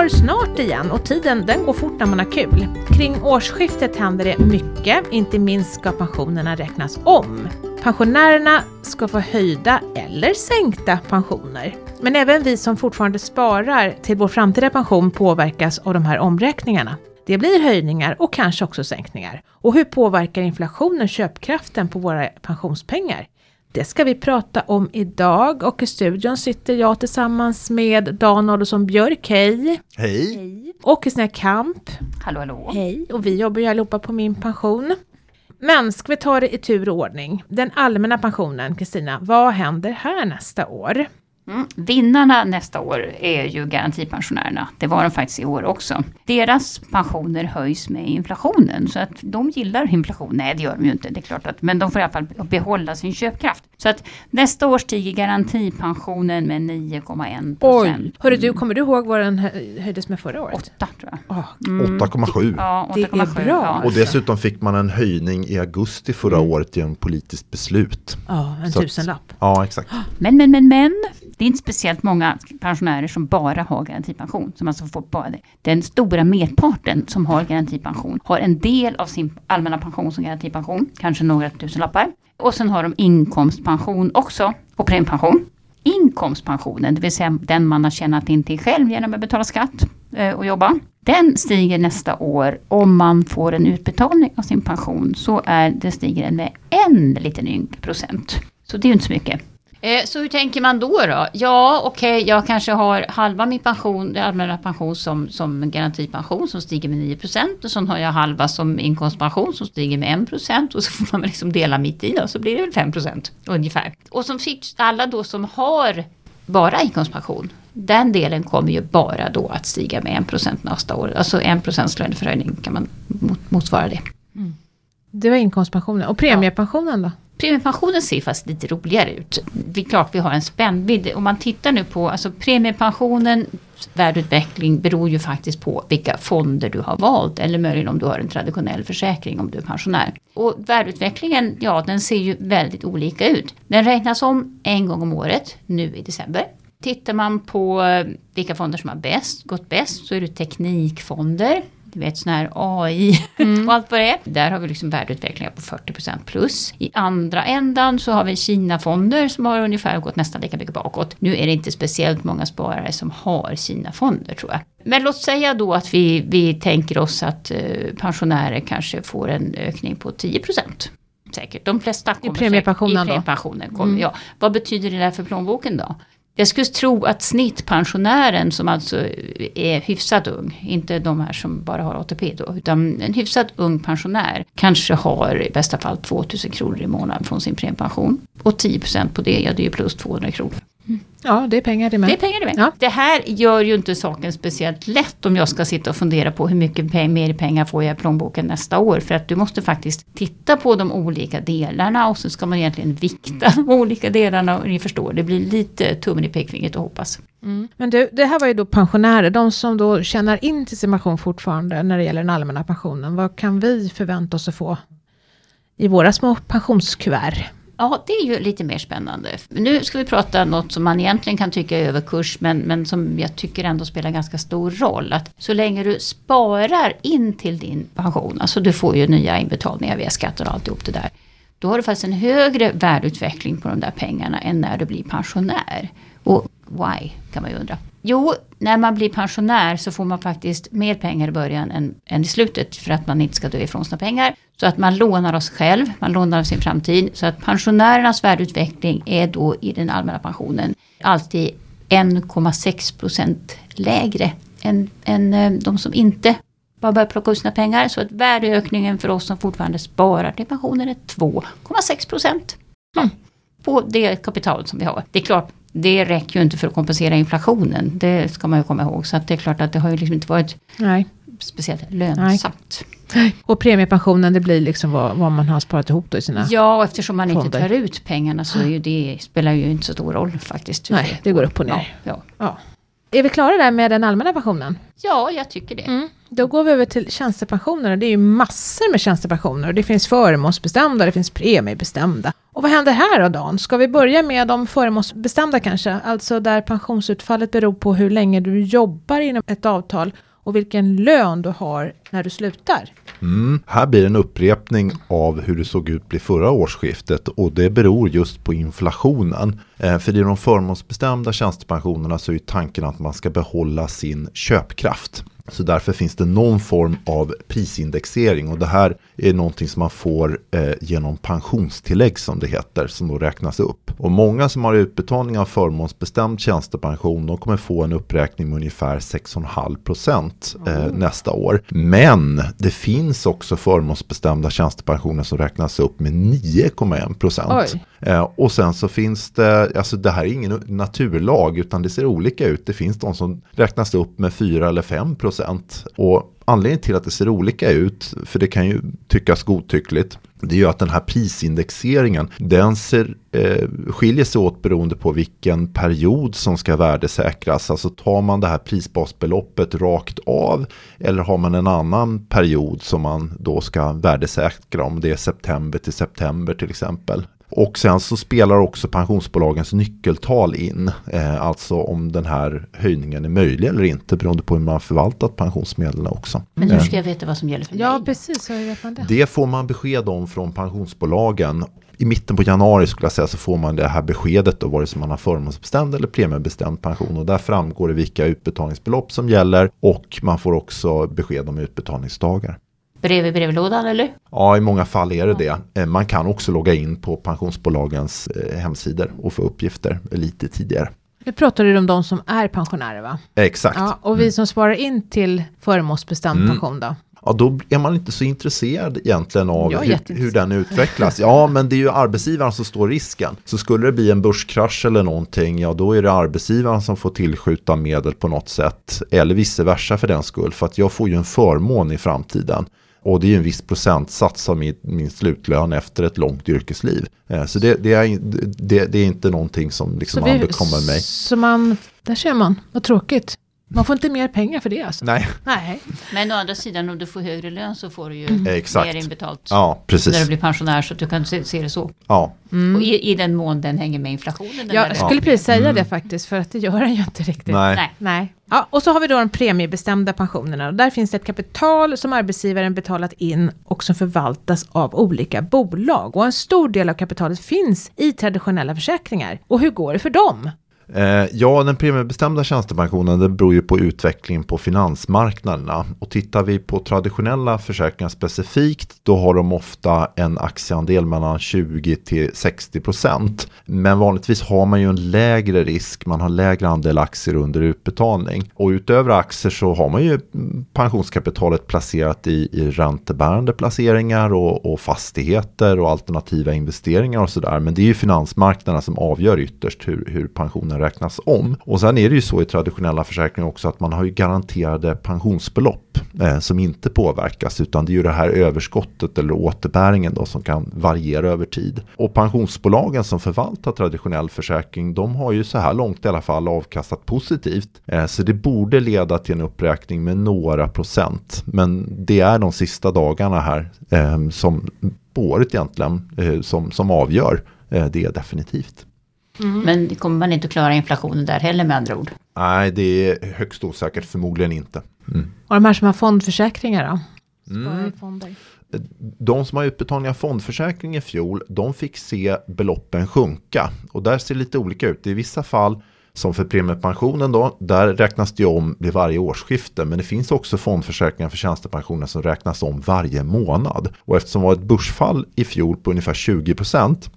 år snart igen och tiden den går fort när man har kul. Kring årsskiftet händer det mycket, inte minst ska pensionerna räknas om. Pensionärerna ska få höjda eller sänkta pensioner. Men även vi som fortfarande sparar till vår framtida pension påverkas av de här omräkningarna. Det blir höjningar och kanske också sänkningar. Och hur påverkar inflationen köpkraften på våra pensionspengar? Det ska vi prata om idag och i studion sitter jag tillsammans med Dan Adolfsson Björk, hej! Hej! Och Kristina Kamp. Hallå hallå! Hej! Och vi jobbar ju allihopa på Min pension. Men ska vi ta det i tur och ordning? Den allmänna pensionen, Kristina, vad händer här nästa år? Mm. Vinnarna nästa år är ju garantipensionärerna. Det var de faktiskt i år också. Deras pensioner höjs med inflationen. Så att de gillar inflation. Nej det gör de ju inte, det är klart att. Men de får i alla fall behålla sin köpkraft. Så att nästa år stiger garantipensionen med 9,1 Oj! Hörru du, kommer du ihåg vad den höjdes med förra året? 8 tror jag. Oh. Mm. 8,7. Ja, 8, det är bra. Ja. Och dessutom fick man en höjning i augusti förra mm. året genom politiskt beslut. Ja, en Så tusenlapp. ja, exakt. Men, men, men, men. Det är inte speciellt många pensionärer som bara har garantipension. Som alltså får bara det. Den stora merparten som har garantipension har en del av sin allmänna pension som garantipension. Kanske några tusen lappar. Och sen har de inkomstpension också och premiepension. Inkomstpensionen, det vill säga den man har tjänat in till själv genom att betala skatt eh, och jobba. Den stiger nästa år om man får en utbetalning av sin pension. Så är det stiger den med en liten ynk procent. Så det är ju inte så mycket. Eh, så hur tänker man då? då? Ja, okej, okay, jag kanske har halva min pension, det allmänna pension som, som garantipension som stiger med 9 procent och så har jag halva som inkomstpension som stiger med 1 procent och så får man liksom dela mitt i då, så blir det väl 5 ungefär. Och som alla då som har bara inkomstpension, den delen kommer ju bara då att stiga med 1 procent nästa år. Alltså 1 procents löneförhöjning kan man motsvara det. Mm. Det var inkomstpensionen. Och premiepensionen då? Premiepensionen ser faktiskt lite roligare ut. Det är klart vi har en spännvidd. Om man tittar nu på alltså premiepensionen värdeutveckling beror ju faktiskt på vilka fonder du har valt eller möjligen om du har en traditionell försäkring om du är pensionär. Och värdeutvecklingen, ja den ser ju väldigt olika ut. Den räknas om en gång om året, nu i december. Tittar man på eh, vilka fonder som har bäst, gått bäst så är det teknikfonder du vet sån här AI mm. och allt vad det är. Där har vi liksom värdeutvecklingar på 40% plus. I andra ändan så har vi Kina-fonder som har ungefär gått nästan lika mycket bakåt. Nu är det inte speciellt många sparare som har Kina-fonder tror jag. Men låt säga då att vi, vi tänker oss att eh, pensionärer kanske får en ökning på 10% säkert. De flesta kommer I premiepensionen säkert, i premiepensionen kommer, mm. ja. Vad betyder det där för plånboken då? Jag skulle tro att snittpensionären som alltså är hyfsat ung, inte de här som bara har ATP då, utan en hyfsat ung pensionär kanske har i bästa fall 2000 kronor i månaden från sin premiepension. Och 10% på det, ja det är ju plus 200 kronor. Ja, det är pengar det med. Det är pengar det med. Ja. Det här gör ju inte saken speciellt lätt om jag ska sitta och fundera på hur mycket mer pengar får jag i plånboken nästa år. För att du måste faktiskt titta på de olika delarna och så ska man egentligen vikta de olika delarna. Och ni förstår, det blir lite tummen i pekfingret och hoppas. Mm. Men du, det här var ju då pensionärer, de som då tjänar in till sin pension fortfarande när det gäller den allmänna pensionen. Vad kan vi förvänta oss att få i våra små pensionskuvert? Ja, det är ju lite mer spännande. Nu ska vi prata något som man egentligen kan tycka är överkurs men, men som jag tycker ändå spelar ganska stor roll. Att så länge du sparar in till din pension, alltså du får ju nya inbetalningar via skatter och alltihop det där. Då har du faktiskt en högre värdeutveckling på de där pengarna än när du blir pensionär. Och why, kan man ju undra. Jo, när man blir pensionär så får man faktiskt mer pengar i början än, än i slutet för att man inte ska dö ifrån sina pengar. Så att man lånar oss själv, man lånar av sin framtid. Så att pensionärernas värdeutveckling är då i den allmänna pensionen alltid 1,6 procent lägre än, än eh, de som inte bara börjar plocka ut sina pengar. Så att värdeökningen för oss som fortfarande sparar till pensionen är 2,6 procent. Mm. På det kapitalet som vi har. Det är klart, det räcker ju inte för att kompensera inflationen. Det ska man ju komma ihåg. Så att det är klart att det har ju liksom inte varit Nej. speciellt lönsamt. Nej. Och premiepensionen det blir liksom vad, vad, man har sparat ihop då i sina Ja, och eftersom man fonder. inte tar ut pengarna så är ju det, spelar ju inte så stor roll faktiskt. Nej, det går upp och ner. Ja, ja. ja. Är vi klara där med den allmänna pensionen? Ja, jag tycker det. Mm. Då går vi över till tjänstepensioner. Det är ju massor med tjänstepensioner. Det finns förmånsbestämda, det finns premiebestämda. Och vad händer här då Dan? Ska vi börja med de förmånsbestämda kanske? Alltså där pensionsutfallet beror på hur länge du jobbar inom ett avtal och vilken lön du har när du slutar. Mm. Här blir en upprepning av hur det såg ut vid förra årsskiftet och det beror just på inflationen. Eh, för i de förmånsbestämda tjänstepensionerna så är tanken att man ska behålla sin köpkraft. Så därför finns det någon form av prisindexering och det här är någonting som man får eh, genom pensionstillägg som det heter som då räknas upp. Och många som har utbetalning av förmånsbestämd tjänstepension de kommer få en uppräkning med ungefär 6,5 procent eh, mm. nästa år. Men det finns också förmånsbestämda tjänstepensioner som räknas upp med 9,1 procent. Eh, och sen så finns det, alltså det här är ingen naturlag utan det ser olika ut. Det finns de som räknas upp med 4 eller 5 procent. Och anledningen till att det ser olika ut, för det kan ju tyckas godtyckligt, det är ju att den här prisindexeringen, den ser, eh, skiljer sig åt beroende på vilken period som ska värdesäkras. Alltså tar man det här prisbasbeloppet rakt av eller har man en annan period som man då ska värdesäkra om det är september till september till exempel. Och sen så spelar också pensionsbolagens nyckeltal in. Eh, alltså om den här höjningen är möjlig eller inte beroende på hur man förvaltat pensionsmedlen också. Men hur ska jag veta vad som gäller för mig? Ja precis, hur vet man det? Det får man besked om från pensionsbolagen. I mitten på januari skulle jag säga så får man det här beskedet då vare sig man har förmånsbestämd eller premiebestämd pension och där framgår det vilka utbetalningsbelopp som gäller och man får också besked om utbetalningsdagar. Brev i brevlådan eller? Ja, i många fall är det det. Eh, man kan också logga in på pensionsbolagens eh, hemsidor och få uppgifter lite tidigare. Nu pratar du om de som är pensionärer va? Exakt. Ja, och vi mm. som sparar in till förmånsbestämd mm. pension då? Ja, då är man inte så intresserad egentligen av hur, hur, den utvecklas. Ja, men det är ju arbetsgivaren som står risken. Så skulle det bli en börskrasch eller någonting, ja då är det arbetsgivaren som får tillskjuta medel på något sätt. Eller vice versa för den skull, för att jag får ju en förmån i framtiden. Och det är en viss procentsats av min, min slutlön efter ett långt yrkesliv. Eh, så det, det, är, det, det, är inte någonting som liksom vi, bekommer mig. Så man, där ser man, vad tråkigt. Man får inte mer pengar för det alltså? Nej. Nej. Men å andra sidan om du får högre lön så får du ju mm. Mer inbetalt. Ja, precis. När du blir pensionär så att du kan se, se det så. Ja. Mm. Och i, i, den mån den hänger med inflationen. Jag skulle precis säga mm. det faktiskt för att det gör den ju inte riktigt. Nej. Nej. Nej. Ja, och så har vi då de premiebestämda pensionerna. Där finns det ett kapital som arbetsgivaren betalat in och som förvaltas av olika bolag. Och en stor del av kapitalet finns i traditionella försäkringar. Och hur går det för dem? Eh, ja, den premiebestämda tjänstepensionen det beror ju på utvecklingen på finansmarknaderna. Och tittar vi på traditionella försäkringar specifikt, då har de ofta en aktieandel mellan 20 till 60 procent. Men vanligtvis har man ju en lägre risk, man har lägre andel aktier under utbetalning. Och utöver aktier så har man ju pensionskapitalet placerat i, i räntebärande placeringar och, och fastigheter och alternativa investeringar och sådär. Men det är ju finansmarknaderna som avgör ytterst hur, hur pensionen räknas om. Och sen är det ju så i traditionella försäkringar också att man har ju garanterade pensionsbelopp eh, som inte påverkas utan det är ju det här överskottet eller återbäringen då som kan variera över tid. Och pensionsbolagen som förvaltar traditionell försäkring de har ju så här långt i alla fall avkastat positivt. Eh, så det borde leda till en uppräkning med några procent. Men det är de sista dagarna här eh, som på året egentligen eh, som, som avgör eh, det definitivt. Mm. Men kommer man inte att klara inflationen där heller med andra ord? Nej, det är högst osäkert, förmodligen inte. Mm. Och de här som har fondförsäkringar då? Mm. De som har utbetalning av fondförsäkring i fjol, de fick se beloppen sjunka. Och där ser det lite olika ut. I vissa fall, som för premiepensionen då, där räknas det om vid varje årsskifte. Men det finns också fondförsäkringar för tjänstepensionen som räknas om varje månad. Och eftersom det var ett börsfall i fjol på ungefär 20 procent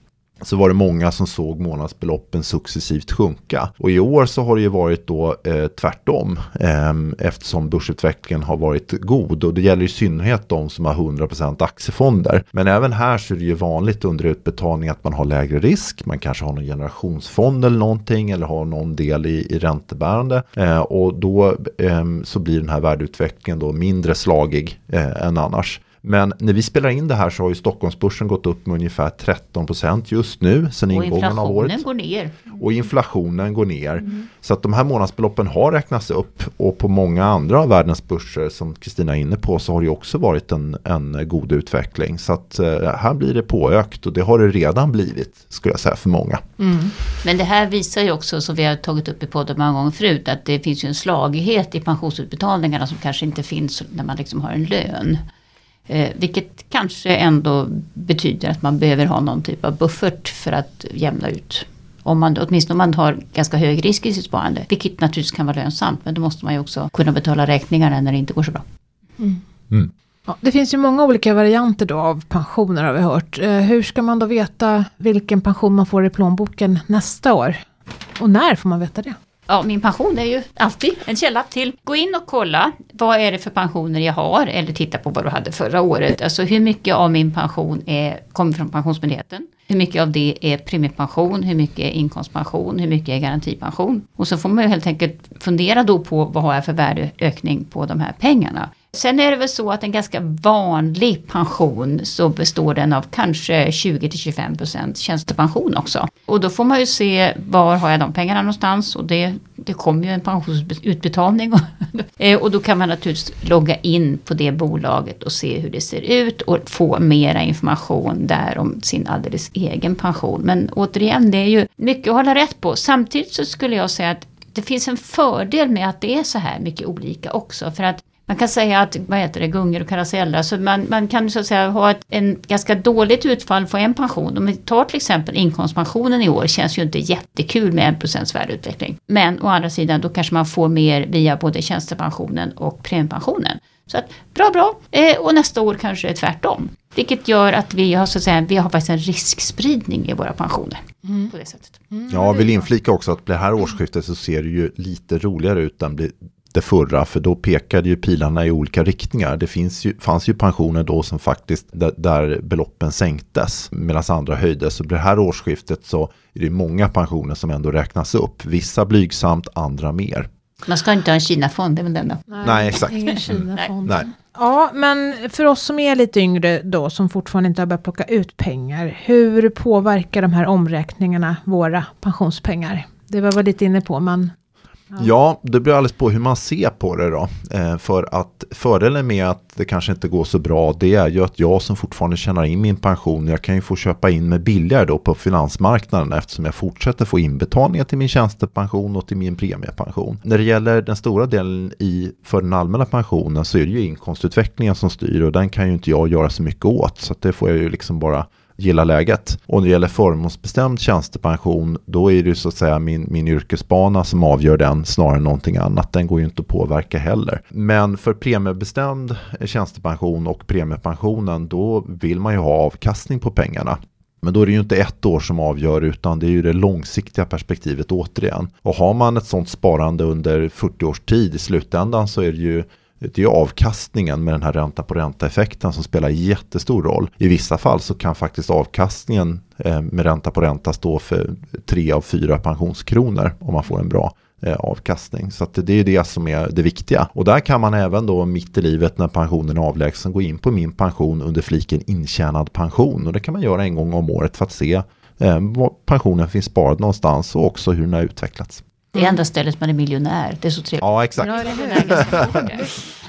så var det många som såg månadsbeloppen successivt sjunka. Och i år så har det ju varit då eh, tvärtom eh, eftersom börsutvecklingen har varit god och det gäller i synnerhet de som har 100% aktiefonder. Men även här så är det ju vanligt under utbetalning att man har lägre risk. Man kanske har någon generationsfond eller någonting eller har någon del i, i räntebärande eh, och då ehm, så blir den här värdeutvecklingen då mindre slagig eh, än annars. Men när vi spelar in det här så har ju Stockholmsbörsen gått upp med ungefär 13% just nu sen Och ingången av året. inflationen går ner. Och inflationen går ner. Så att de här månadsbeloppen har räknats upp och på många andra av världens börser som Kristina är inne på så har det också varit en, en god utveckling. Så att eh, här blir det påökt och det har det redan blivit skulle jag säga för många. Men det här visar ju också, som vi har tagit upp i podden många gånger förut, att det finns ju en slagighet i pensionsutbetalningarna som kanske inte finns när man liksom har en lön. Eh, vilket kanske ändå betyder att man behöver ha någon typ av buffert för att jämna ut. Om man, åtminstone om man har ganska hög risk i sitt sparande. Vilket naturligtvis kan vara lönsamt. Men då måste man ju också kunna betala räkningarna när det inte går så bra. Ja, det finns ju många olika varianter då av pensioner har vi hört. Eh, hur ska man då veta vilken pension man får i plånboken nästa år? Och när får man veta det? Ja, min pension är ju alltid en källa till. Gå in och kolla vad är det för pensioner jag har eller titta på vad du hade förra året. Alltså hur mycket av min pension är, kommer från Pensionsmyndigheten. Hur mycket av det är premiepension, hur mycket är inkomstpension, hur mycket är garantipension. Och så får man ju helt enkelt fundera då på vad har jag för värdeökning på de här pengarna. Sen är det väl så att en ganska vanlig pension så består den av kanske 20-25% tjänstepension också. Och då får man ju se var har jag de pengarna någonstans och det, det kommer ju en pensionsutbetalning. Eh, och då kan man naturligtvis logga in på det bolaget och se hur det ser ut och få mera information där om sin alldeles egen pension. Men återigen, det är ju mycket att hålla rätt på. Samtidigt så skulle jag säga att det finns en fördel med att det är så här mycket olika också. För att man kan säga att, vad heter det, gungor och karuseller. Så man, man kan så att säga ha ett en ganska dåligt utfall på en pension. Om vi tar till exempel inkomstpensionen i år känns ju inte jättekul med 1% värdeutveckling. Men å andra sidan då kanske man får mer via både tjänstepensionen och premiepensionen. Så att bra, bra. Eh, och nästa år kanske det är tvärtom. Vilket gör att vi har, så att säga, vi har faktiskt en riskspridning i våra pensioner. På det sättet. Jag vill inflika också att det här årsskiftet så ser det ju lite roligare ut än bli- det förra. För då pekade ju pilarna i olika riktningar. Det finns ju, fanns ju pensioner då som faktiskt där, där beloppen sänktes medan andra höjdes. Så det här årsskiftet så är det många pensioner som ändå räknas upp. Vissa blygsamt, andra mer. Man ska inte ha en Kina-fond, det är väl den då. Nej, exakt. Ingen Kina-fond. Nej. Ja, men för oss som är lite yngre då, som fortfarande inte har börjat plocka ut pengar, hur påverkar de här omräkningarna våra pensionspengar? Det var vi lite inne på, men Ja, det beror alldeles på hur man ser på det då. Eh, för att fördelen med att det kanske inte går så bra, det är ju att jag som fortfarande tjänar in min pension, jag kan ju få köpa in mig billigare då på finansmarknaden eftersom jag fortsätter få inbetalningar till min tjänstepension och till min premiepension. När det gäller den stora delen i, för den allmänna pensionen så är det ju inkomstutvecklingen som styr och den kan ju inte jag göra så mycket åt. Så att det får jag ju liksom bara gillar läget. Och när det gäller förmånsbestämd tjänstepension då är det ju så att säga min, min yrkesbana som avgör den snarare än någonting annat. Den går ju inte att påverka heller. Men för premiebestämd tjänstepension och premiepensionen då vill man ju ha avkastning på pengarna. Men då är det ju inte ett år som avgör utan det är ju det långsiktiga perspektivet återigen. Och har man ett sånt sparande under 40 års tid i slutändan så är det ju det är ju avkastningen med den här ränta på ränta-effekten som spelar jättestor roll. I vissa fall så kan faktiskt avkastningen eh, med ränta på ränta stå för tre av fyra pensionskronor om man får en bra eh, avkastning. Så att det är det som är det viktiga. Och där kan man även då mitt i livet när pensionen är avlägsen gå in på min pension under fliken intjänad pension. Och det kan man göra en gång om året för att se eh, var pensionen finns sparad någonstans och också hur den har utvecklats. Det är enda stället man är miljonär. Det är så trevligt. Ja, exakt. Ja.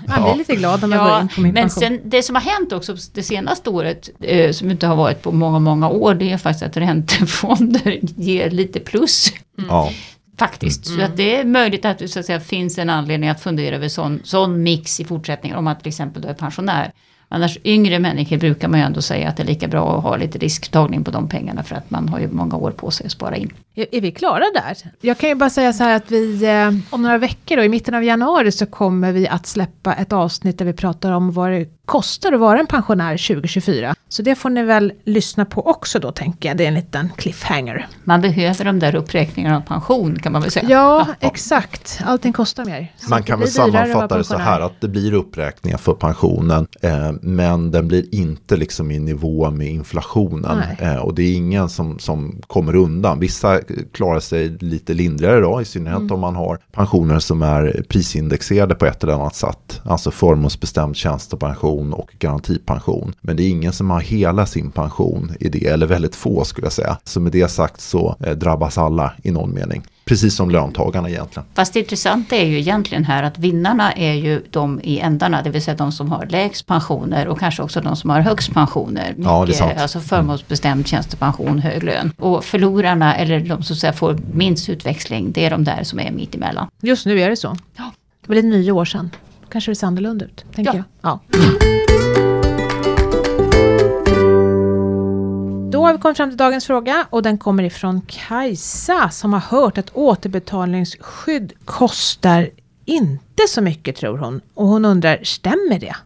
Man blir lite glad när man går Ja, in på min men sen, det som har hänt också det senaste året, eh, som inte har varit på många, många år, det är faktiskt att räntefonder ger lite plus. Ja. Faktiskt. Så att det är möjligt att det så att säga, finns en anledning att fundera över sån, sån mix i fortsättningen, om man till exempel då är pensionär. Annars yngre människor brukar man ju ändå säga att det är lika bra att ha lite risktagning på de pengarna för att man har ju många år på sig att spara in. Är, vi klara där? Jag kan ju bara säga så här att vi eh, om några veckor, då, i mitten av januari, så kommer vi att släppa ett avsnitt där vi pratar om vad det kostar att vara en pensionär 2024. Så det får ni väl lyssna på också då tänker jag. Det är en liten cliffhanger. Man behöver de där uppräkningarna av pension kan man väl säga. Ja, exakt. Allting kostar mer. Så Man kan väl sammanfatta det så här att det blir uppräkningar för pensionen eh, men den blir inte liksom i nivå med inflationen eh, och det är ingen som, som kommer undan. Vissa klarar sig lite lindrigare då i synnerhet Mm. om man har pensioner som är prisindexerade på ett eller annat sätt. Alltså förmånsbestämd tjänstepension och garantipension. Men det är ingen som har hela sin pension i det eller väldigt få skulle jag säga. Så med det sagt så eh, drabbas alla i någon mening. Precis som löntagarna egentligen. Fast det intressanta är ju egentligen här att vinnarna är ju de i ändarna, det vill säga de som har lägst pensioner och kanske också de som har högst pensioner. Ja, det är sant. Alltså förmånsbestämd tjänstepension, hög lön. Och förlorarna, eller de som så att säga får minst utväxling, det är de där som är mitt emellan. Just nu är det så. Ja. Det var lite nio år sedan. Kanske det ser annorlunda ut, tänker Ja. jag. Ja. Har vi kommit fram till dagens fråga och den kommer ifrån Kajsa som har hört att återbetalningsskydd kostar inte så mycket tror hon. Och hon undrar, stämmer det?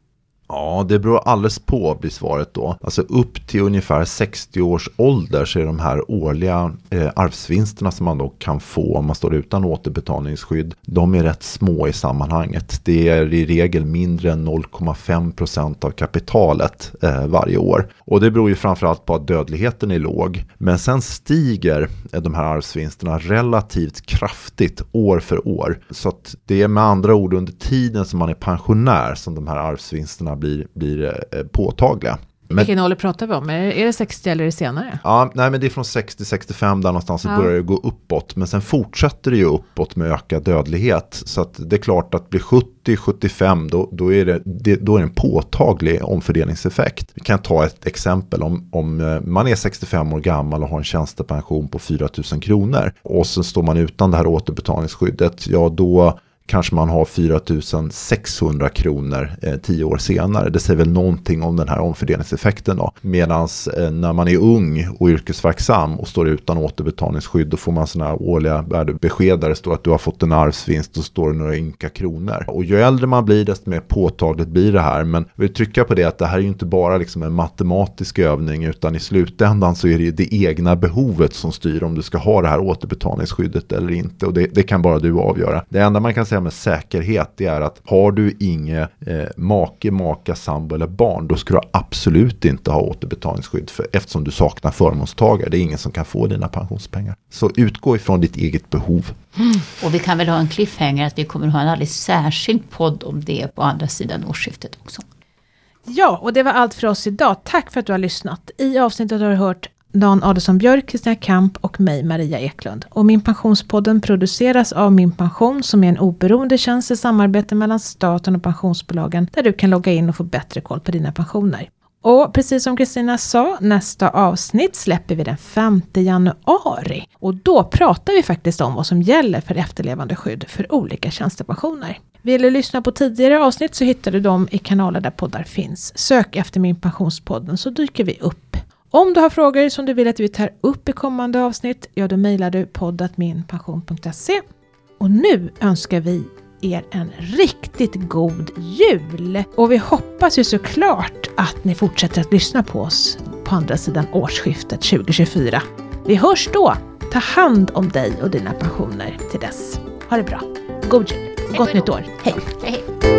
Ja, det beror alldeles på blir svaret då. Alltså upp till ungefär 60 års ålder så är de här årliga eh, arvsvinsterna som man då kan få om man står utan återbetalningsskydd. De är rätt små i sammanhanget. Det är i regel mindre än 0,5 procent av kapitalet eh, varje år. Och det beror ju framförallt på att dödligheten är låg. Men sen stiger eh, de här arvsvinsterna relativt kraftigt år för år. Så att det är med andra ord under tiden som man är pensionär som de här arvsvinsterna blir, blir eh, påtagliga. Men, Vilken ålder pratar vi om? Är det, är det 60 eller är det senare? ja, nej, men det är från 60-65 där någonstans så Ja. börjar det gå uppåt. Men sen fortsätter det ju uppåt med ökad dödlighet. Så att det är klart att blir 70-75 då, då, är det, det, då är det en påtaglig omfördelningseffekt. Vi kan ta ett exempel. Om, om eh, man är 65 år gammal och har en tjänstepension på 4 000 kronor. Och så står man utan det här återbetalningsskyddet. Ja, då kanske man har 4 600 kronor eh, tio år senare. Det säger väl någonting om den här omfördelningseffekten då. Medan eh, när man är ung och yrkesverksam och står utan återbetalningsskydd då får man sådana här årliga värdebesked där det står att du har fått en arvsvinst och står det några ynka kronor. Och ju äldre man blir desto mer påtagligt blir det här. Men jag vill trycka på det att det här är ju inte bara liksom en matematisk övning utan i slutändan så är det ju det egna behovet som styr om du ska ha det här återbetalningsskyddet eller inte. Och det, det kan bara du avgöra. Det enda man kan säga med säkerhet det är att har du inget eh, make, maka, sambo eller barn då ska du absolut inte ha återbetalningsskydd för, eftersom du saknar förmånstagare. Det är ingen som kan få dina pensionspengar. Så utgå ifrån ditt eget behov. Och vi kan väl ha en cliffhanger att vi kommer ha en alldeles särskild podd om det på andra sidan årsskiftet också. Ja, och det var allt för oss idag. Tack för att du har lyssnat. I avsnittet har du hört Dan Adelsson Björk, Kristina Kamp och mig, Maria Eklund. Och Min Pensionspodden produceras av Min Pension som är en oberoende tjänst i samarbete mellan staten och pensionsbolagen där du kan logga in och få bättre koll på dina pensioner. Och precis som Kristina sa, nästa avsnitt släpper vi den 5 januari. Och då pratar vi faktiskt om vad som gäller för efterlevandeskydd för olika tjänstepensioner. Vill du lyssna på tidigare avsnitt så hittar du dem i kanaler där poddar finns. Sök efter Min Pensionspodden så dyker vi upp. Om du har frågor som du vill att vi tar upp i kommande avsnitt, ja då mejlar du poddatminpension.se. Och nu önskar vi er en riktigt god jul! Och vi hoppas ju såklart att ni fortsätter att lyssna på oss på andra sidan årsskiftet 2024. Vi hörs då! Ta hand om dig och dina pensioner till dess. Ha det bra! God jul! Gott nytt år! Hej!